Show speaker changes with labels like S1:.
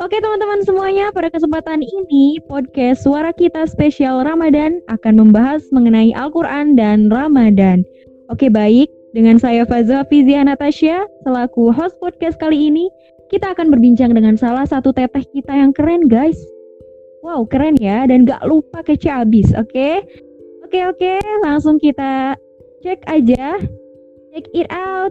S1: Oke teman-teman semuanya, pada kesempatan ini podcast Suara Kita spesial Ramadan akan membahas mengenai Al-Quran dan Ramadan. Oke baik, dengan saya Fazwa Fizia Natasha, selaku host podcast kali ini, kita akan berbincang dengan salah satu teteh kita yang keren guys. Wow keren ya, dan gak lupa kece abis, oke? Oke oke, langsung kita cek aja. Check it out.